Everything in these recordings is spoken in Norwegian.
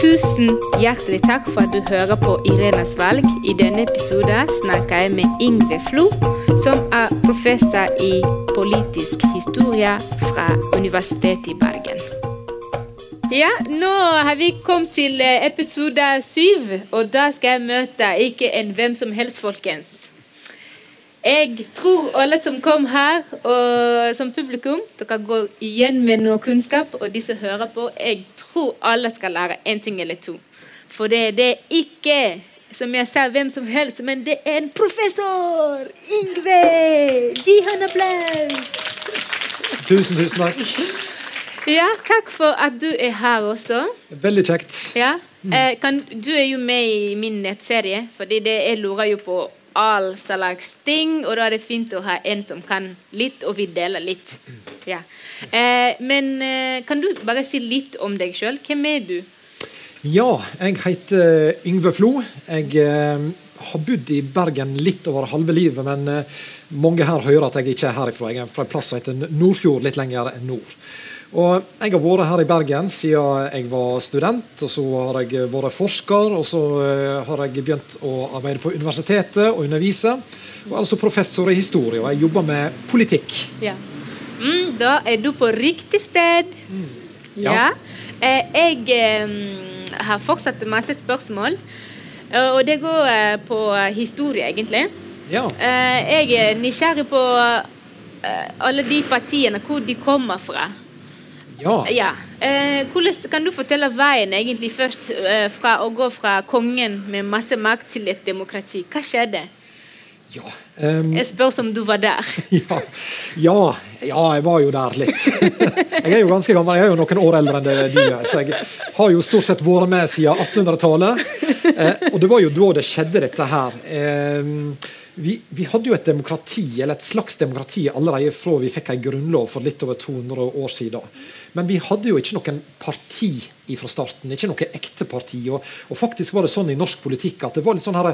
Tusen hjertelig takk for at du hører på Irenas valg. I denne episoden snakker jeg med Ingve Flo, som er professor i politisk historie fra Universitetet i Bergen. Ja, nå har vi kommet til eh, episode syv, og da skal jeg møte ikke en hvem som helst, folkens. Jeg tror alle som kom her, og som publikum, dere går igjen med noe kunnskap. Og de som hører på, jeg tror alle skal lære én ting eller to. For det, det er ikke, som jeg sa, hvem som helst, men det er en professor! Ingve! Gi han applaus! Tusen, tusen takk. Ja, takk for at du er her også. Veldig kjekt. Ja. Eh, kan, du er jo med i min nettserie, fordi det, jeg lurer jo på all slags ting, og da er det fint å ha en som kan litt, og vi deler litt. Ja. Eh, men eh, kan du bare si litt om deg sjøl? Hvem er du? Ja, jeg heter Yngve Flo. Jeg eh, har bodd i Bergen litt over halve livet, men eh, mange her hører at jeg ikke er herifra. Jeg er fra en plass som heter Nordfjord, litt lenger nord. Og Jeg har vært her i Bergen siden jeg var student, og så har jeg vært forsker. Og så har jeg begynt å arbeide på universitetet og undervise. Og altså professor i historie, og jeg jobber med politikk. Ja. Mm, da er du på riktig sted. Mm. Ja. ja. Eh, jeg har fortsatt masse spørsmål, og det går eh, på historie, egentlig. Ja. Eh, jeg er nysgjerrig på alle de partiene, hvor de kommer fra. Ja. ja. Hvordan Kan du fortelle veien egentlig først fra å gå fra kongen med masse makt til et demokrati? Hva skjedde? Ja, um, jeg spør om du var der. ja, ja, ja, jeg var jo der litt. jeg er jo ganske gammel, jeg er jo noen år eldre enn det du er. Så jeg har jo stort sett vært med siden 1800-tallet. Eh, og det var jo da det skjedde, dette her. Eh, vi, vi, hadde jo et demokrati, eller et slags demokrati allerede fra vi fikk en grunnlov for litt over 200 år siden. Men vi hadde jo ikke noen parti fra starten. Ikke noe ekte parti. Og, og, faktisk var det sånn i norsk politikk at det var litt sånn her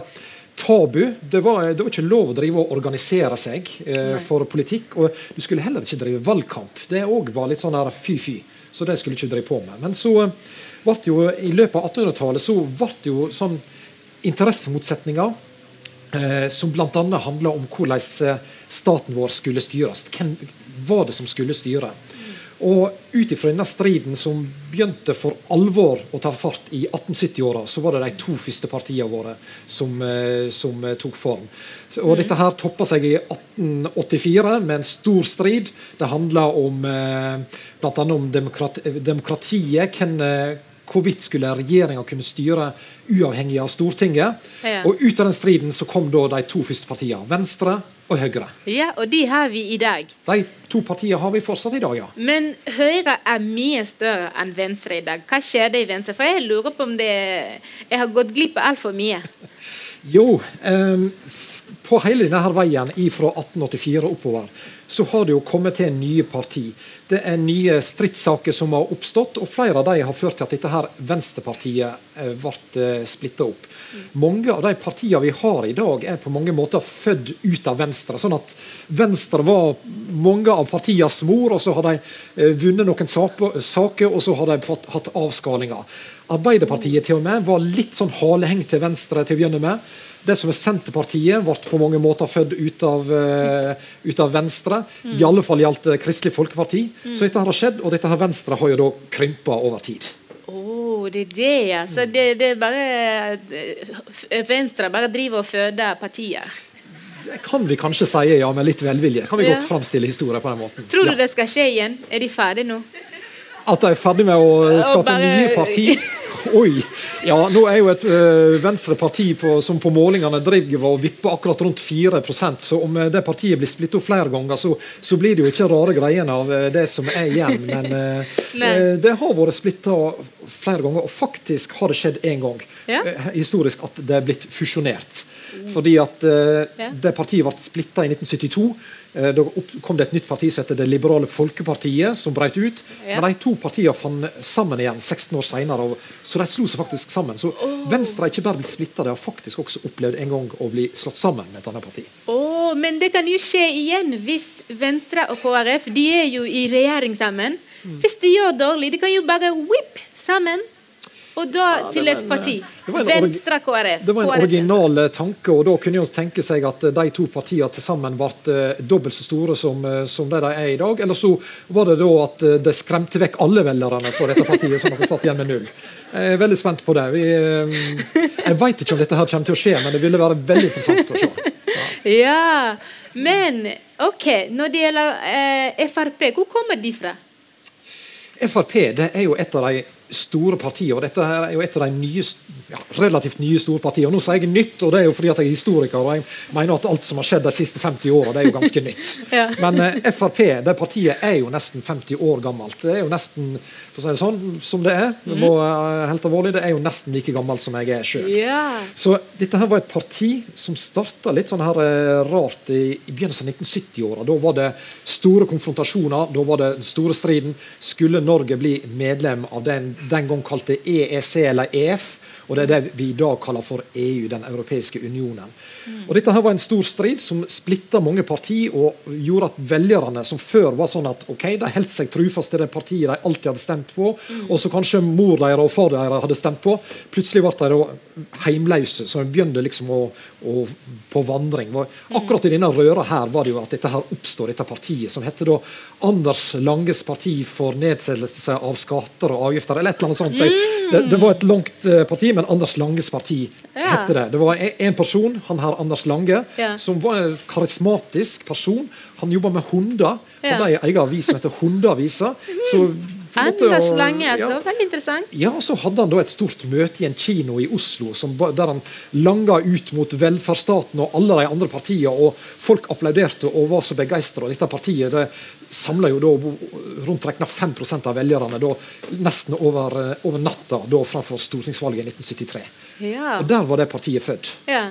tabu. Det var, det var ikke lov å drive og organisere seg eh, for politikk. Og du skulle heller ikke drive valgkamp. Det òg var litt sånn fy-fy. Så det skulle du ikke drive på med. Men så ble det jo i løpet av 1800-tallet så ble det jo sånn interessemotsetninger. Eh, som bl.a. handla om hvordan eh, staten vår skulle styres. Hvem var det som skulle styre? Og ut ifra denne striden som begynte for alvor å ta fart i 1870-åra, så var det de to første partiene våre som, eh, som eh, tok form. Og mm. Dette her toppa seg i 1884 med en stor strid. Det handla om eh, bl.a. om demokrati, demokratiet. Hvem, hvorvidt skulle regjeringa kunne styre uavhengig av Stortinget. Ja. Og ut av den striden så kom da de to første partiene, Venstre og Høyre. Ja, Og de har vi i dag. De to partiene har vi fortsatt i dag, ja. Men Høyre er mye større enn Venstre i dag. Hva skjer det i Venstre? For jeg lurer på om det Jeg har gått glipp av altfor mye. Jo, um, på hele denne veien fra 1884 oppover så har det jo kommet til nye parti. Det er nye stridssaker som har oppstått, og flere av de har ført til at dette her Venstrepartiet eh, ble eh, splitta opp. Mange av de partiene vi har i dag, er på mange måter født ut av Venstre. sånn at Venstre var mange av partienes mor, og så har de eh, vunnet noen saker, og så har de fått, hatt avskalinger. Arbeiderpartiet til og med var litt sånn haleheng til Venstre til å begynne med. Det som er Senterpartiet, ble på mange måter født ut av, uh, ut av Venstre. Mm. I alle fall gjaldt Kristelig Folkeparti. Så dette har skjedd, og dette her Venstre har jo da krympa over tid. Oh, det er det, ja. Så det, det er bare eh, Venstre bare driver og føder partier? Det kan vi kanskje si, ja, med litt velvilje. Kan vi ja. godt framstille historien på den måten. Tror du ja. det skal skje igjen? Er de ferdige nå? At de er ferdig med å skape bare... nye partier? Oi! Ja, nå er jo et øh, Venstre-parti som på målingene driver og vipper akkurat rundt 4% så om det partiet blir splittet opp flere ganger, så, så, blir det jo ikke rare greiene av det som er igjen. Men øh, det har vært splitta flere ganger, og faktisk har det skjedd én gang ja. øh, historisk at det er blitt fusjonert. Fordi at ja. det partiet ble splitta i 1972. Eh, da kom det et nytt parti som heter Det liberale folkepartiet, som brøt ut. Ja. Men de to partiene fant sammen igjen 16 år senere, så de slo seg faktisk sammen. Så oh. Venstre er ikke bare blitt splitta, de har faktisk også opplevd en gang å bli slått sammen med et annet parti. Oh, men det kan jo skje igjen hvis Venstre og KrF de er jo i regjering sammen. Mm. Hvis de gjør dårlig, de kan jo bare whip sammen. Og da Ja, til et parti. Venstre KrF. Det var en original eh, tanke, og da kunne vi tenke seg at eh, de to partiene til sammen ble eh, dobbelt så store som, eh, som det de er i dag. Eller så var det da at eh, det skremte vekk alle velgerne fra dette partiet, som at satt igjen med null. Jeg er veldig spent på det. Vi, eh, jeg vet ikke om dette her kommer til å skje, men det ville være veldig interessant å se. Ja, men OK, når det gjelder eh, Frp, hvor kommer de fra? Frp det er jo et av de store partier. og dette er jo et av de nye, ja, relativt nye store partiene. Nå sier jeg nytt, og det er jo fordi at jeg er historiker og jeg mener at alt som har skjedd de siste 50 åra, er jo ganske nytt. Ja. Men eh, Frp, det partiet, er jo nesten 50 år gammelt. Det er jo nesten for å si det sånn, som det er. Det, må, eh, helt alvorlig, det er jo nesten like gammelt som jeg er sjøl. Yeah. Så dette her var et parti som starta litt sånn her eh, rart i, i begynnelsen av 1970-åra. Da var det store konfrontasjoner, da var det den store striden. Skulle Norge bli medlem av den den gang kalte EEC eller EF? Og det er det vi i dag kaller for EU, Den europeiske unionen. Og Dette her var en stor strid som splitta mange partier, og gjorde at velgerne, som før var sånn at ok, de holdt seg trufast til det partiet de alltid hadde stemt på, og så kanskje mor deres og far deres hadde stemt på, plutselig ble de heimløse, så de begynte liksom å, å på vandring. Akkurat i denne røra her var det jo at dette her oppstår, dette partiet, som heter da Anders Langes parti for nedsettelse av skatter og avgifter, eller et eller annet sånt. Det, det, var et langt eh, parti, men Anders Langes parti Ja. hette det. Det var en person, han her Anders Lange, Ja. som var en karismatisk person. Han jobba med hunder. Ja. Hadde ei egen avis som heter Hundeavisa. Så Anders Lange, altså. ja. Veldig interessant. Ja, så hadde han da et stort møte i en kino i Oslo som, der han langa ut mot velferdsstaten og alle de andre partiene, og folk applauderte og var så begeistra. Dette partiet det samla jo da rundt regna 5% av velgerne da, nesten over, over natta da framfor stortingsvalget i 1973. Ja. Og Der var det partiet født. ja.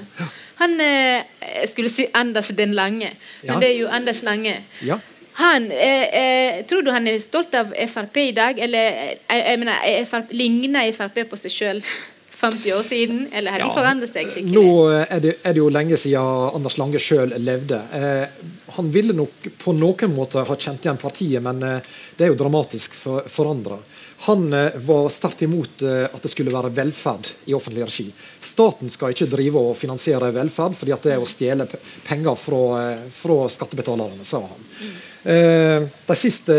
Han eh, skulle si Anders den lange, men Ja. det er jo Anders Lange. Ja. Han, eh, eh, Tror du han er stolt av Frp i dag? Eller eh, jeg mener, er FRP, ligner Frp på seg sjøl 50 år siden? Eller har de forandret seg skikkelig? Nå er det, er det jo lenge siden Anders Lange sjøl levde. Eh, han ville nok på noen måter ha kjent igjen partiet, men eh, det er jo dramatisk for, forandra. Han eh, var sterkt imot eh, at det skulle være velferd i offentlig regi. Staten skal ikke drive og finansiere velferd, fordi det er å stjele penger fra, eh, fra skattebetalerne, sa han. Eh, de siste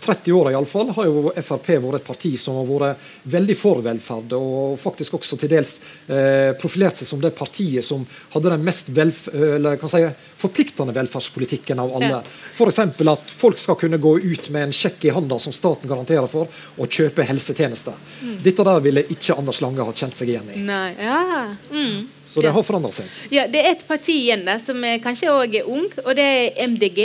30 åra har jo Frp vært et parti som har vært veldig for velferd, og faktisk også til dels eh, profilert seg som det partiet som hadde den mest velf si, forpliktende velferdspolitikken av alle. F.eks. at folk skal kunne gå ut med en sjekk i handa som staten garanterer for, og kjøpe helsetjenester. Dette der ville ikke Anders Lange ha kjent seg igjen i. Nei, ja. Mm. Så det har forandra seg. ja. Det er et parti igjen der som kanskje òg er ung, og det er MDG.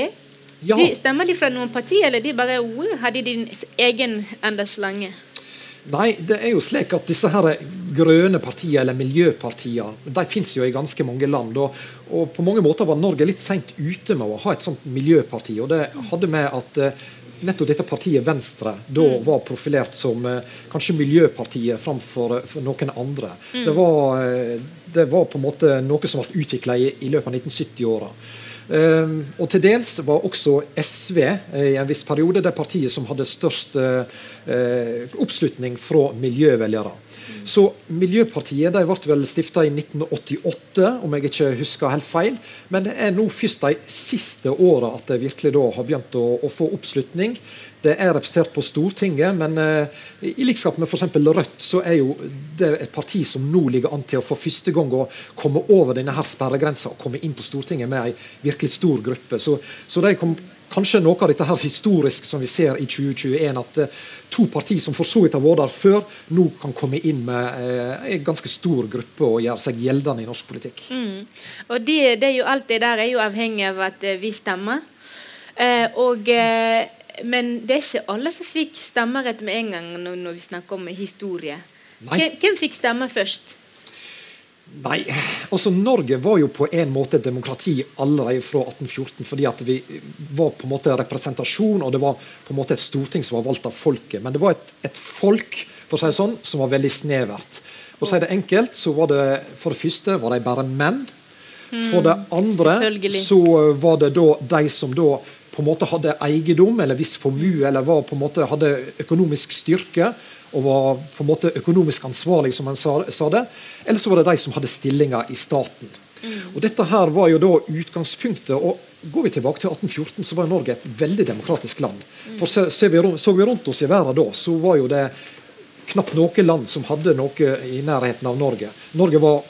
Ja. De, stemmer de fra noen parti, eller de bare wow, har de din egen Anders Lange? Nei, det er jo slik at disse her grønne partiene, eller miljøpartiene, de finnes jo i ganske mange land. Og, og på mange måter var Norge litt seint ute med å ha et sånt miljøparti. Og det hadde med at eh, nettopp dette partiet Venstre da var profilert som eh, kanskje miljøpartiet framfor for noen andre. Det, var, eh, det var på en måte noe som ble utvikla i, i løpet av 1970-åra. Um, og til dels var også SV eh, i en viss periode det partiet som hadde størst eh, eh, oppslutning fra miljøvelgere. Så Miljøpartiet de ble vel stifta i 1988, om jeg ikke husker helt feil. Men det er nå først de siste åra at det virkelig da har begynt å, å få oppslutning. Det er representert på Stortinget, men eh, i likskap med f.eks. Rødt, så er jo det et parti som nå ligger an til å for første gang å komme over denne her sperregrensa og komme inn på Stortinget med ei virkelig stor gruppe. Så, så de kom kanskje noe av dette her historisk som vi ser i 2021, at eh, to partier som for så vidt har vært der før, nå kan komme inn med eh, en ganske stor gruppe og gjøre seg gjeldende i norsk politikk. Mm. Og det, det jo alt det der er jo avhengig av at eh, vi stemmer. Eh, og, eh, men det er ikke alle som fikk stemmerett med en gang når vi snakker om historie. Hvem, hvem fikk stemme først? Nei, altså Norge var jo på en måte demokrati allerede fra 1814. Fordi at vi var på en måte representasjon, og det var på en måte et storting som var valgt av folket. Men det var et, et folk for å si det sånn, som var veldig snevert. For å si det enkelt, så var det for det første var de bare menn. For det andre så var det da de som da på en måte hadde eiendom eller viss formue, eller var på en måte hadde økonomisk styrke. Og var på en måte økonomisk ansvarlig, som han sa, sa det. Eller så var det de som hadde stillinger i staten. Mm. Og Dette her var jo da utgangspunktet. og Går vi tilbake til 1814, så var Norge et veldig demokratisk land. For så, så, vi, så vi rundt oss i verden da, så var jo det knapt noe land som hadde noe i nærheten av Norge. Norge var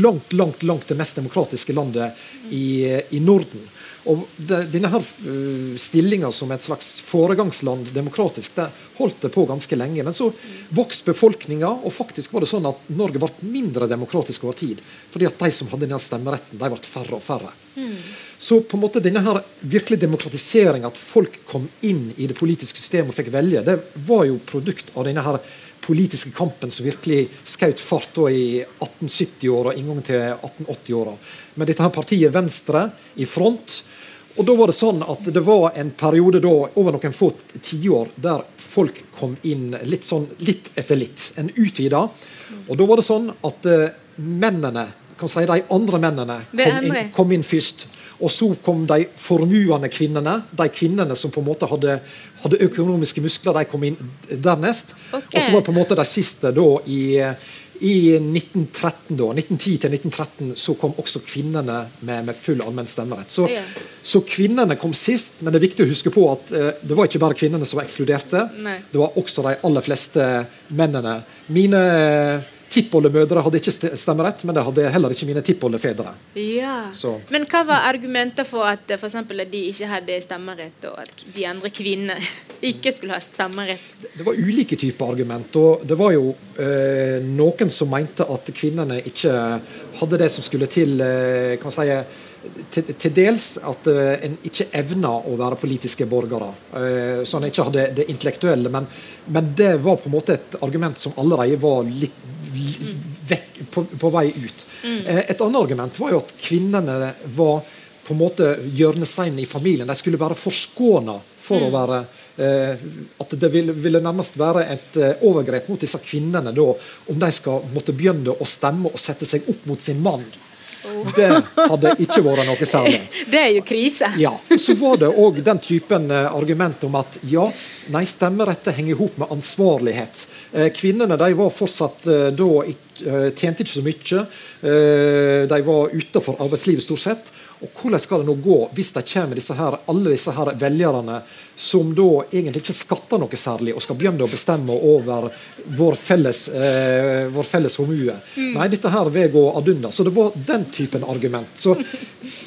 langt, langt, langt det mest demokratiske landet i, i Norden. Og det, denne her uh, eh, stillinga som et slags foregangsland demokratisk, det holdt det på ganske lenge. Men så vokste befolkninga, og faktisk var det sånn at Norge ble mindre demokratisk over tid. Fordi at de som hadde denne stemmeretten, de ble færre og færre. Mm. Så på en måte denne her virkelig demokratiseringa, at folk kom inn i det politiske systemet og fikk velge, det var jo produkt av denne her politiske kampen som virkelig skjøt fart i 1870-åra og inngangen til 1880-åra. Med dette her partiet Venstre i front. Og da var det sånn at det var en periode da, over noen få tiår der folk kom inn litt sånn litt etter litt. En utvida. Og da var det sånn at uh, mennene, kan si de andre mennene, kom inn, kom inn først. Og så kom de formuende kvinnene. De kvinnene som på en måte hadde, hadde økonomiske muskler, de kom inn dernest. Okay. Og så var på en måte de siste da i, i 1913 da, 1910 til 1913 så kom også kvinnene med, med full allmenn stemmerett. Så, ja. så, kvinnene kom sist, men det er viktig å huske på at uh, det var ikke bare kvinnene som var ekskluderte. Nei. Det var også de aller fleste mennene. Mine uh, Tippoldemødre hadde ikke stemmerett, men det hadde heller ikke mine tippoldefedre. Ja. Men hva var argumentet for at for eksempel, de ikke hadde stemmerett, og at de andre kvinnene ikke skulle ha stemmerett? Det var ulike typer argument. og Det var jo eh, noen som mente at kvinnene ikke hadde det som skulle til eh, kan si, til, til, dels at uh, en ikke evna å være politiske borgere. Uh, så en ikke hadde det intellektuelle. Men, men, det var på en måte et argument som allerede var litt vekk, på, på, vei ut. Mm. Eh, et annet argument var jo at kvinnene var på en måte hjørnesteinen i familien. De skulle være forskåna for mm. å være eh, At det ville, ville, nærmest være et eh, overgrep mot disse kvinnene da, om de skal måtte begynne å stemme og sette seg opp mot sin mann. Oh. Det hadde ikke vært noe særlig. Det er jo krise. Ja, Så var det òg den typen eh, argument om at ja, nei, stemmerettet henger i hop med ansvarlighet. Eh, kvinnene de var fortsatt eh, da tjente ikke så mye. De var utenfor arbeidslivet stort sett. Og Hvordan skal det nå gå hvis det kommer disse her, alle disse her velgerne som da egentlig ikke skatter noe særlig, og skal begynne å bestemme over vår felles, eh, vår felles formue? Mm. Nei, dette her vil gå ad unna. Så det var den typen argument. Så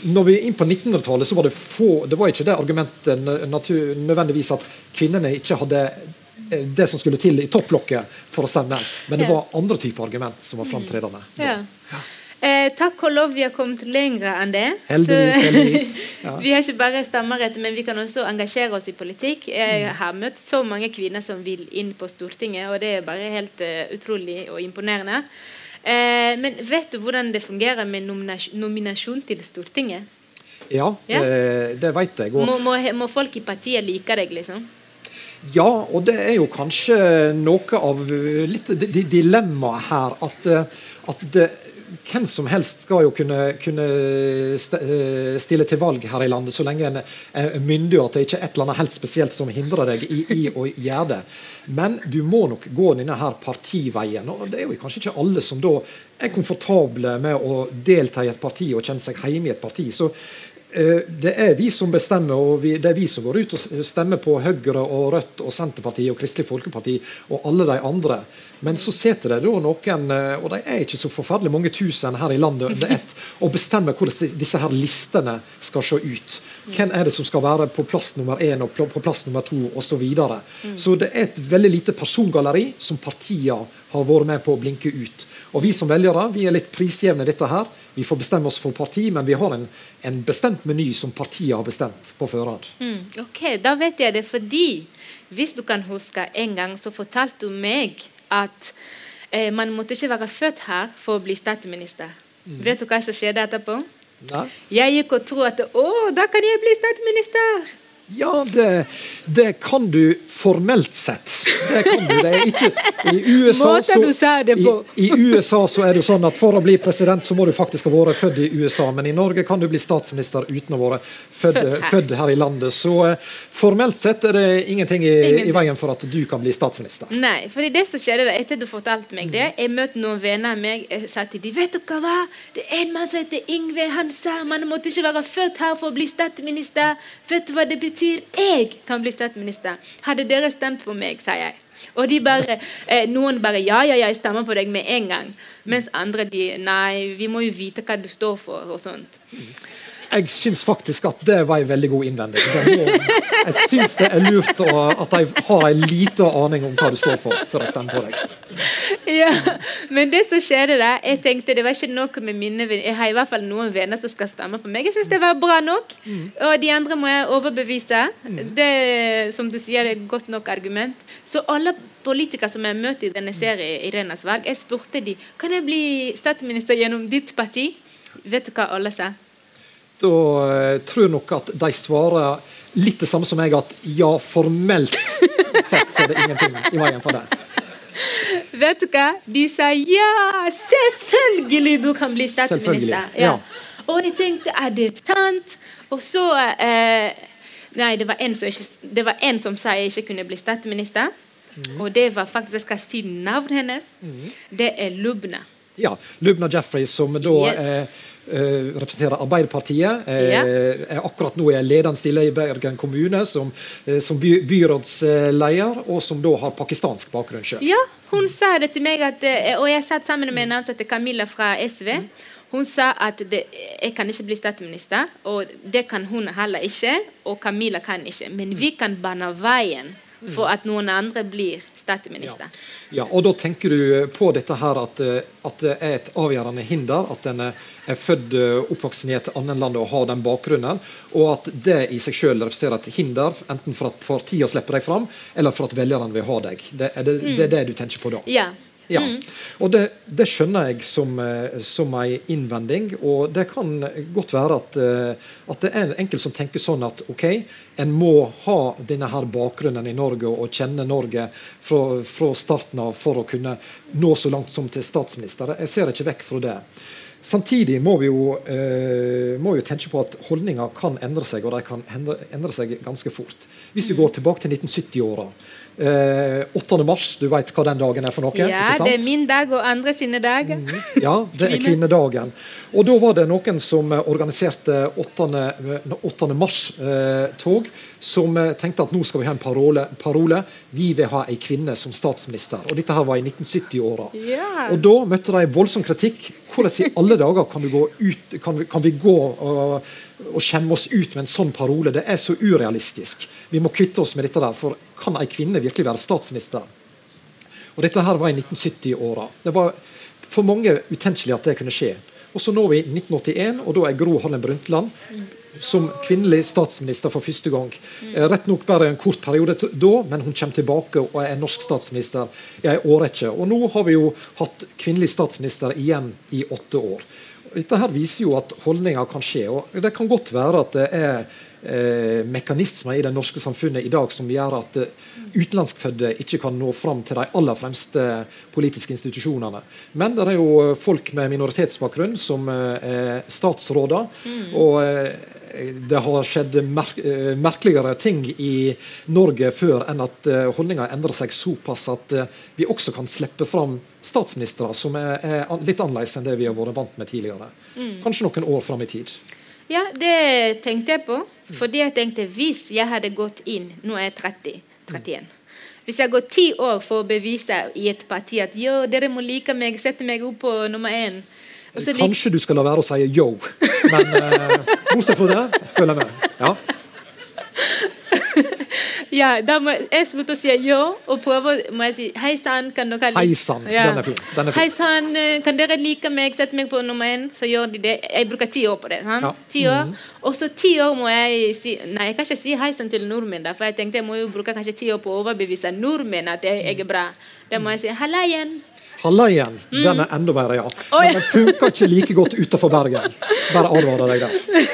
når vi er inn på 1900-tallet, så var det få Det var ikke det argumentet nødvendigvis at kvinnene ikke hadde Eh, det som skulle til i topplokket for å stemme. Men det var andre typer argument som var framtredende. Ja. Eh, takk og lov vi har kommet lenger enn det. Heldigvis, heldigvis. Ja. vi har ikke bare stemmerett, men vi kan også engasjere oss i politikk. Jeg mm. har møtt så mange kvinner som vil inn på Stortinget, og det er bare helt uh, utrolig og imponerende. Eh, men vet du hvordan det fungerer med nominasjon til Stortinget? Ja, ja? Eh, det vet jeg. Må, må, må folk i partiet like deg, liksom? Ja, og det er jo kanskje noe av litt dilemmaet her. At, eh, at det, hvem som helst skal jo kunne, kunne, eh, stille til valg her i landet, så lenge en er myndig og at det ikke er et eller annet helt spesielt som hindrer deg i, i å gjøre det. Men du må nok gå denne her partiveien. og Det er jo kanskje ikke alle som da er komfortable med å delta i et parti og kjenne seg hjemme i et parti. Så det er vi som bestemmer, og vi, det er vi som går ut og stemmer på Høyre og Rødt og Senterpartiet og Kristelig Folkeparti og alle de andre. Men så sitter det da noen, eh, og de er ikke så forferdelig mange tusen her i landet under ett, og bestemmer hvordan disse her listene skal se ut. Hvem er det som skal være på plass nummer én og på plass nummer to osv. Så, videre. så det er et veldig lite persongalleri som partiene har vært med på å blinke ut. Og vi som velgere vi er litt prisjevne dette her. Vi får bestemme oss for parti, men vi har en, en bestemt meny som partiet har bestemt på forhånd. Mm, ok, da vet jeg det fordi hvis du kan huske en gang så fortalte du meg at eh, man måtte ikke være født her for å bli statsminister. Mm. Vet du hva som skjedde etterpå? Nei. Jeg gikk og trodde at å, da kan jeg bli statsminister. Ja, det, det, kan du formelt sett. Det kan du. Det er ikke I USA, så, i, i USA så er det sånn at for å bli president så må du faktisk ha vært født i USA, men i Norge kan du bli statsminister uten å være født, født her i landet. Så uh, formelt sett er det ingenting i, ingenting i, veien for at du kan bli statsminister. Nei, for det som skjedde da, etter du fortalte meg det, jeg møtte noen venner av meg jeg sa til dem, vet du hva, det er en mann som heter Ingve, han sa man måtte ikke være født her for å bli statsminister. Vet du hva det betyr? Jeg kan bli statsminister. Hadde dere stemt på meg, sa jeg. Og bare, eh, noen bare ja, ja, jeg stemmer på deg med en gang. Mens andre de nei, vi må jo vite hva du står for. og sånt jeg syns faktisk at det var en veldig god innvending. Jeg syns det er lurt å, at jeg har en liten aning om hva du står for, før jeg stemmer på deg. Ja, Men det som skjedde da, jeg tenkte det var ikke noe med mine venner. Jeg har i hvert fall noen venner som skal stemme på meg. Jeg syns det var bra nok. Og de andre må jeg overbevise. Det som du sier, det er godt nok argument. Så alle politikere som jeg møter i denne serien, Irenas valg, jeg spurte de, kan jeg bli statsminister gjennom ditt parti. Vet du hva alle sa? Da uh, tror nok at de svarer litt det samme som meg, at ja, formelt sett så er det ingenting i veien for det. Vet du hva? De sa ja, selvfølgelig du kan bli statsminister. Ja. Ja. Og jeg tenkte er det sant? Og så eh, Nei, det var, ikke, det var, en som sa jeg ikke kunne bli statsminister. Mm. Og det var faktisk Jeg skal si navnet hennes. Mm. Det er Lubna. Ja, Lubna Jeffrey, som da yes. eh, Eh, representerer Arbeiderpartiet. Eh, er akkurat nå er ledende stille i Bergen kommune som, uh, som by, byrådsleder, og som da har pakistansk bakgrunn sjøl. Ja, hun sa det til meg, at, og jeg satt sammen med en ansatt, Camilla fra SV. Hun sa at det, jeg kan ikke bli statsminister, og det kan hun heller ikke. Og Camilla kan ikke. Men vi kan bane veien for at noen andre blir statsminister. Ja. ja. og Da tenker du på dette her at, at det er et avgjørende hinder at en er født og oppvokst i et annet land og har den bakgrunnen, og at det i seg selv representerer et hinder, enten for at partiene slipper deg fram, eller for at velgerne vil ha deg. Det er det, mm. det, er det du tenker på da? Ja. Ja. Mm. Og det, det, skjønner jeg som, eh, som en innvending. Og det kan godt være at, eh, at det er en enkelt som tenker sånn at ok, en må ha denne her bakgrunnen i Norge og kjenne Norge fra, fra starten av for å kunne nå så langt som til statsminister. Jeg ser ikke vekk fra det. Samtidig må vi jo, eh, må jo tenke på at holdninger kan endre seg, og de kan endre, endre seg ganske fort. Hvis vi går tilbake til 1970-åra. Eh, 8. mars, du vet hva den dagen er for noe? Ja, det er min dag og andre sine dager. Mm, ja, det er kvinnedagen. Og da var det noen som organiserte 8. 8. mars-tog, eh, som tenkte at nå skal vi ha en parole, parole. Vi vil ha ei kvinne som statsminister. Og dette her var i 1970-åra. Yeah. Og da møtte de voldsom kritikk. Hvordan i alle dager kan vi gå, ut, kan vi, kan vi gå og, og skjemme oss ut med en sånn parole? Det er så urealistisk. Vi må kvitte oss med dette der. For kan ei kvinne virkelig være statsminister? Og Dette her var i 1970-åra. Det var for mange utenkelig at det kunne skje. Og så når vi 1981, og da er Gro Harlem Brundtland som kvinnelig statsminister for første gang. Eh, rett nok bare en kort periode da, men hun kommer tilbake og er norsk statsminister i en årrekke. Og nå har vi jo hatt kvinnelig statsminister igjen i åtte år. Dette her viser jo at holdninger kan skje. og Det kan godt være at det er eh, mekanismer i det norske samfunnet i dag som gjør at eh, utenlandskfødte ikke kan nå fram til de aller fremste politiske institusjonene. Men det er jo folk med minoritetsbakgrunn som eh, er statsråder. Mm. og eh, det har skjedd merk eh, merkeligere ting i Norge før enn at uh, holdninga endrer seg såpass at vi også kan slippe fram statsministre som er, er, litt annerledes enn det vi har vært vant med tidligere. Mm. Kanskje noen år fram i tid. Ja, det tenkte jeg på. Fordi jeg tenkte hvis jeg hadde gått inn Nå er jeg 30. 31. Hvis jeg går ti år for å bevise i et parti at jo, dere må like meg, sette meg opp på nummer én Kanskje du skal la være å si yo, men bortsett fra det, følger jeg med. Ja. Ja, da må jeg slutte å si ja, og prøve må jeg si hei sann, kan dere Hei sann, ja. den er fin. Den er fin. Hei sann, eh, kan dere like meg, sette meg på nummer én? Så gjør de det. Jeg bruker ti år på det. sant? Ja. Ti år. Mm. Og så ti år må jeg si Nei, jeg kan ikke si hei sann til nordmenn, da, for jeg tenkte jeg må jo bruke kanskje ti år på å overbevise nordmenn at jeg, jeg er bra. Da må jeg si halla igjen. Halla igjen. Mm. Den er enda bedre, ja. Men den funker ikke like godt utenfor Bergen. Bare advarer deg der.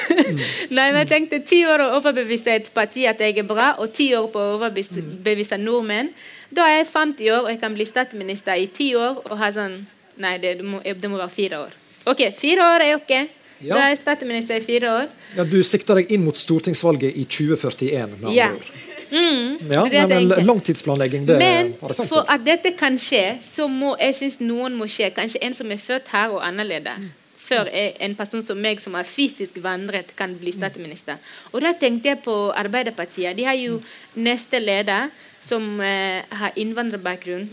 Nei, men jeg tenkte ti år å overbevise et parti at jeg er bra, og ti år på å overbevise nordmenn. Da er jeg 50 år og jeg kan bli statsminister i ti år og ha sånn Nei, det, må, det må være fire år. OK, fire år er ok. Ja. Da er jeg statsminister i fire år. Ja, Du sikter deg inn mot stortingsvalget i 2041? med ja. Mm, ja, det men langtidsplanlegging, det Men for at dette kan skje, så må jeg synes noen må skje. Kanskje en som er født her og annerledes. Mm før en person som meg, som har fysisk vandret, kan bli statsminister. Og da tenkte jeg på Arbeiderpartiet. De har jo neste leder som eh, har innvandrerbakgrunn.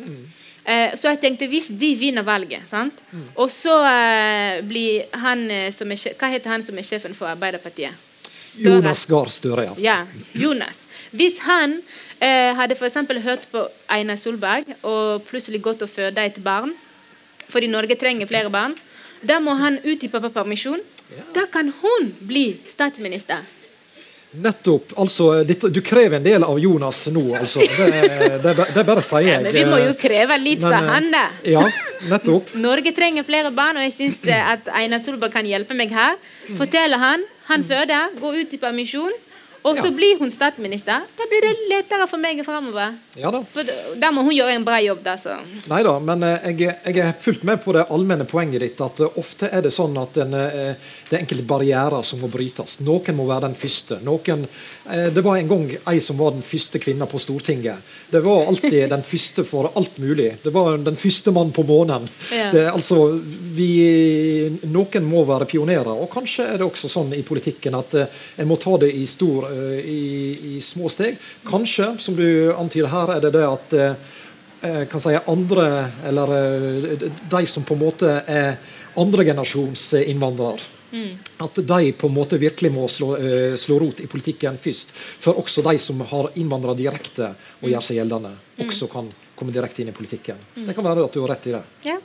Uh, så jeg tenkte hvis de vinner valget, sant? og så eh, blir han som er Hva heter han som er sjefen for Arbeiderpartiet? Støre. Jonas Gahr Støre, ja. ja. Jonas. Hvis han hadde f.eks. hørt på Einar Solberg og plutselig gått og født et barn, fordi Norge trenger flere barn, da må han ut i pappapermisjon. Da kan hun bli statsminister. Nettopp. altså, Du krever en del av Jonas nå, altså. Det, det, det bare sier jeg. Ja, men vi må jo kreve litt men, fra han, da. Ja, nettopp. Norge trenger flere barn, og jeg syns at Einar Solberg kan hjelpe meg her. Forteller han. Han føder, går ut i permisjon. Og så blir hun statsminister. Da blir det lettere for meg framover. Ja da. For da må hun gjøre en bra jobb. da, så. Nei da, men eh, jeg, jeg, er fullt med på det allmenne poenget ditt. At eh, ofte er det sånn at en, eh, det er enkelte barrierer som må brytes. Noen må være den første. Noen, det var en gang ei som var den første kvinna på Stortinget. Det var alltid den første for alt mulig. Det var den første mann på månen. Ja. Det, altså, vi, noen må være pionerer. Og kanskje er det også sånn i politikken at en må ta det i stor Eh, i, i, små steg. Kanskje, som du antyder her, er det det at eh, kan si andre, eller eh, de som på en måte er andregenerasjons innvandrere. Mm. At de på en måte virkelig må slå, slå, rot i politikken først. For også de som har innvandra direkte og gjør seg gjeldende, mm. også kan komme direkte inn i politikken. Mm. Det kan være at du har rett i det. Ja,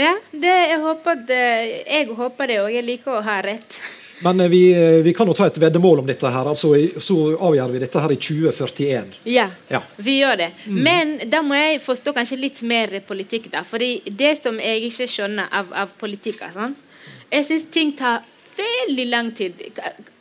ja det, jeg, håper det, jeg håper det, og jeg liker å ha rett. Men eh, vi, eh, vi, kan jo ta et veddemål om dette. her, altså Så avgjør vi dette her i 2041. Ja, ja. vi gjør det. Mm. Men da må jeg forstå kanskje litt mer politikk. da, fordi det som jeg ikke skjønner av, av politikk sånn, Jeg syns ting tar veldig lang tid.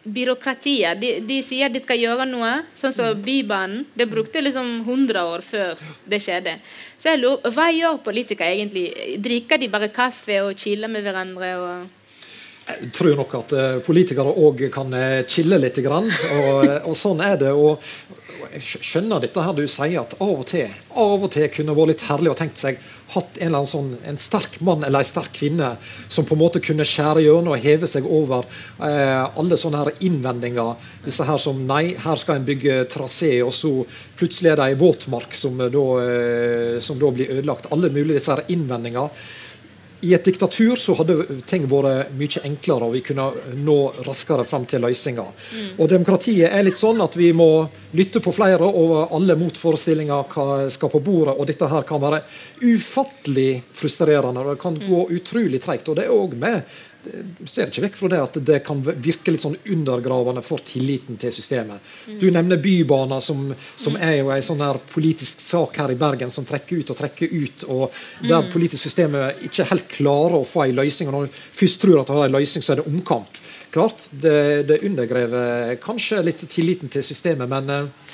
Byråkratiet. De, de, sier de skal gjøre noe, sånn som mm. Bybanen. Det brukte liksom 100 år før det skjedde. Så jeg lurer, Hva gjør politikere egentlig? Drikker de bare kaffe og chiller med hverandre? og jeg tror nok at eh, politikere òg kan eh, chille litt. Og, eh, og, sånn er det. og jeg skjønner dette her du sier, at av og til av og til kunne vært litt herlig og tenkt seg hatt en, eller annen sånn, en sterk mann eller en sterk kvinne som på en måte kunne skjære gjennom og heve seg over eh, alle sånne her innvendinger. Disse her som Nei, her skal en bygge trasé, og så plutselig er det ei våtmark som da, eh, som da blir ødelagt. Alle mulige disse her innvendinger. I et diktatur så hadde ting vært mye enklere, og vi kunne nå raskere frem til løsninger. Mm. Og demokratiet er litt sånn at vi må lytte på flere, og alle motforestillinger skal på bordet. Og dette her kan være ufattelig frustrerende. og Det kan gå mm. utrolig treigt. Og det er òg med ser ikke vekk fra det at det kan virke litt sånn undergravende for tilliten til systemet. Du nevner Bybaner, som, som er jo en sånn her politisk sak her i Bergen som trekker ut og trekker ut, og der mm. politisk systemet ikke helt klarer å få en løsning. og Når du først tror at du har en løsning, så er det omkamp. Klart, Det, det undergraver kanskje litt tilliten til systemet, men eh,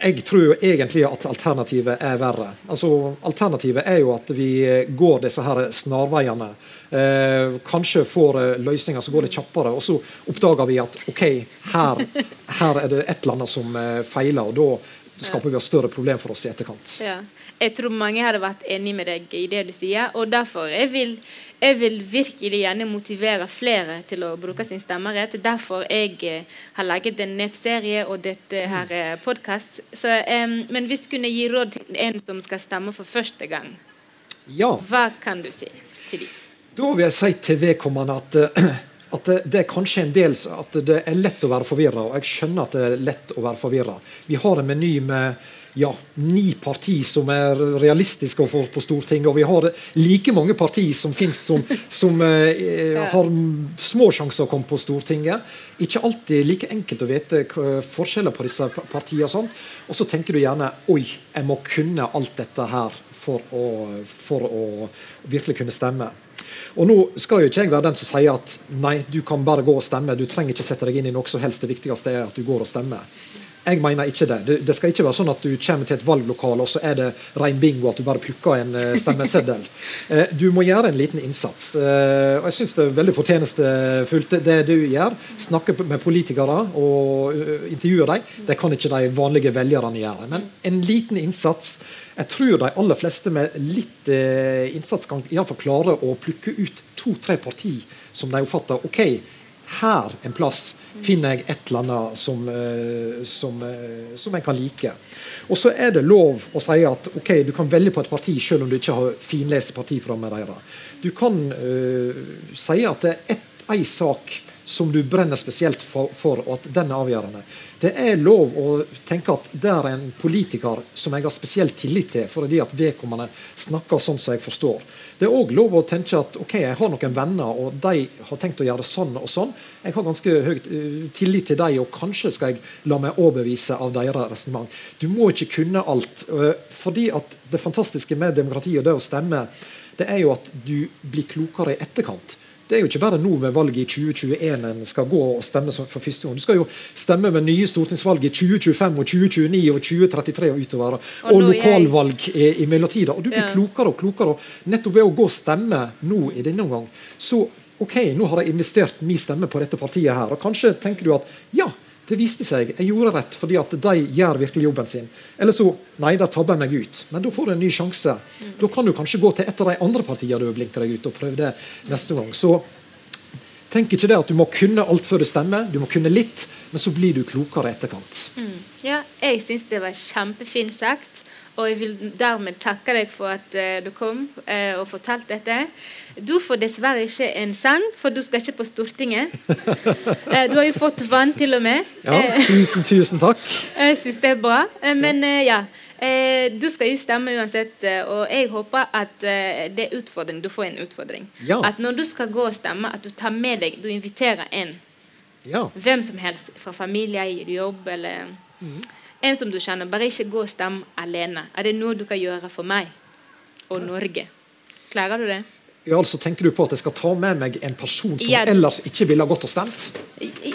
jeg tror jo egentlig at alternativet er verre. Altså, Alternativet er jo at vi går disse her snarveiene eh, kanskje får eh, løsninger som går litt kjappere. Og så oppdager vi at ok, her, her er det et eller annet som eh, feiler. og da skaper vi et større problem for oss i etterkant. Ja. Jeg tror mange hadde vært enig med deg i det du sier. og derfor jeg vil jeg vil virkelig gjerne motivere flere til å bruke sin stemmerett. Derfor jeg eh, har laget en nettserie og dette her eh, podkast. Um, men hvis du kunne gi råd til en som skal stemme for første gang, ja. hva kan du si til dem? Da vil jeg si til vedkommende at, eh, at det, det, er kanskje en del at det er lett å være forvirra. Og jeg skjønner at det er lett å være forvirra. Vi har en meny med ja, ni partier som er realistiske få på Stortinget. Og vi har like mange partier som finnes som, som eh, har små sjanser å komme på Stortinget. Ikke alltid like enkelt å vite forskjeller på disse partiene. Og, sånn. og så tenker du gjerne oi, jeg må kunne alt dette her for å, for å virkelig kunne stemme. Og nå skal jo ikke jeg være den som sier at nei, du kan bare gå og stemme. Du trenger ikke sette deg inn i noe som helst. Det viktigste er at du går og stemmer. Jeg mener ikke det. det. det. skal ikke være sånn at du kommer til et valglokale, og så er det rein bingo at du bare plukker en uh, stemmeseddel. Uh, du må gjøre en liten innsats. Uh, og jeg syns det er veldig fortjenestefullt det du gjør. Snakke med politikere og intervjue dem. Det kan ikke de vanlige velgerne gjøre. Men en liten innsats. Jeg tror de aller fleste med litt innsats kan iallfall klare å plukke ut to-tre partier som de oppfatter ok, her en plass finner jeg et eller annet som, eh, som, eh, som, jeg kan like. Og så er det lov å si at ok, du kan velge på et parti selv om du ikke har finlest partiprogrammet deres. Du kan uh, si at det er én sak som du brenner spesielt for, for, og at den er avgjørende. Det er lov å tenke at det er en politiker som jeg har spesielt tillit til, fordi at vedkommende snakker sånn som jeg forstår. Det er òg lov å tenke at ok, jeg har noen venner, og de har tenkt å gjøre sånn og sånn. Jeg har ganske høy uh, tillit til dem, og kanskje skal jeg la meg overbevise av deres resonnement. Du må ikke kunne alt. Uh, fordi at det fantastiske med demokrati og det å stemme, det er jo at du blir klokere i etterkant. Det er jo ikke bare nå med valget i 2021 en skal gå og stemme for første gang. Du skal jo stemme ved nye stortingsvalg i 2025 og 2029 og 2033 og utover. Og, og lokalvalg i, i mellomtida. Og du blir ja. klokere og klokere. Og nettopp ved å gå og stemme nå i denne omgang, så OK, nå har jeg investert min stemme på dette partiet her. Og kanskje tenker du at ja, det viste seg jeg gjorde rett, fordi at de gjør virkelig jobben sin. Eller så nei, da tabber jeg meg ut. Men da får du en ny sjanse. Da kan du kanskje gå til et av de andre partiene du blinker deg ut, og prøve det neste gang. Så tenk ikke det at du må kunne alt før du stemmer. Du må kunne litt, men så blir du klokere etterkant. Mm. Ja, jeg syns det var kjempefint sagt. Og jeg vil dermed takke deg for at uh, du kom uh, og fortalte dette. Du får dessverre ikke en sang, for du skal ikke på Stortinget. uh, du har jo fått vann, til og med. Ja, tusen, tusen takk. jeg syns det er bra. men ja, du skal jo stemme uansett, og jeg håper at det er utfordring. Du får en utfordring. Ja. At når du skal gå og stemme, at du tar med deg Du inviterer en. Ja. Hvem som helst. Fra familie, jobb eller mm. En som du kjenner. Bare ikke gå og stem alene. Er det noe du kan gjøre for meg og Norge? Klarer du det? Ja, altså Tenker du på at jeg skal ta med meg en person som ja. ellers ikke ville ha gått og stemt?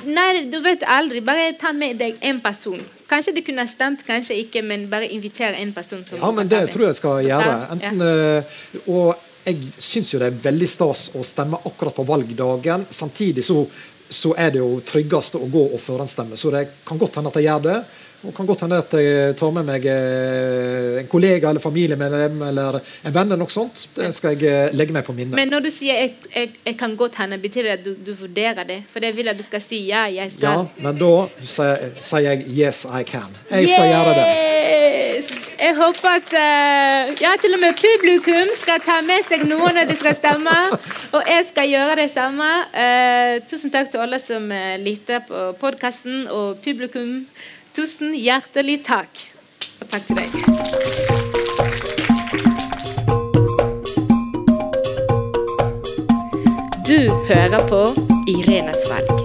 Nei, du vet aldri. Bare ta med deg en person. Kanskje de kunne stemt, kanskje ikke, men bare invitere en person. som Ja, men Det tror jeg skal gjøre. Enten, ja. uh, og jeg syns jo det er veldig stas å stemme akkurat på valgdagen. Samtidig så, så er det jo tryggest å gå og forhåndsstemme. Så det kan godt hende at jeg gjør det. Og kan godt hende at jeg tar med meg eh, en kollega eller familiemedlem eller en venn. eller noe sånt. Det skal jeg eh, legge meg på minnet. Men når du sier jeg, jeg, jeg kan godt hende, betyr det at du, du, vurderer det? For det vil at du skal si ja, jeg skal. Ja, men da sier jeg yes, I can. Jeg skal Yay! gjøre det. Jeg håper at uh, ja, til og med publikum skal ta med seg noen når de skal stemme. Og jeg skal gjøre det samme. Uh, tusen takk til alle som uh, lytter på podkasten, og publikum. Tusen hjertelig takk. Og takk til deg. Du hører på Irenes valg.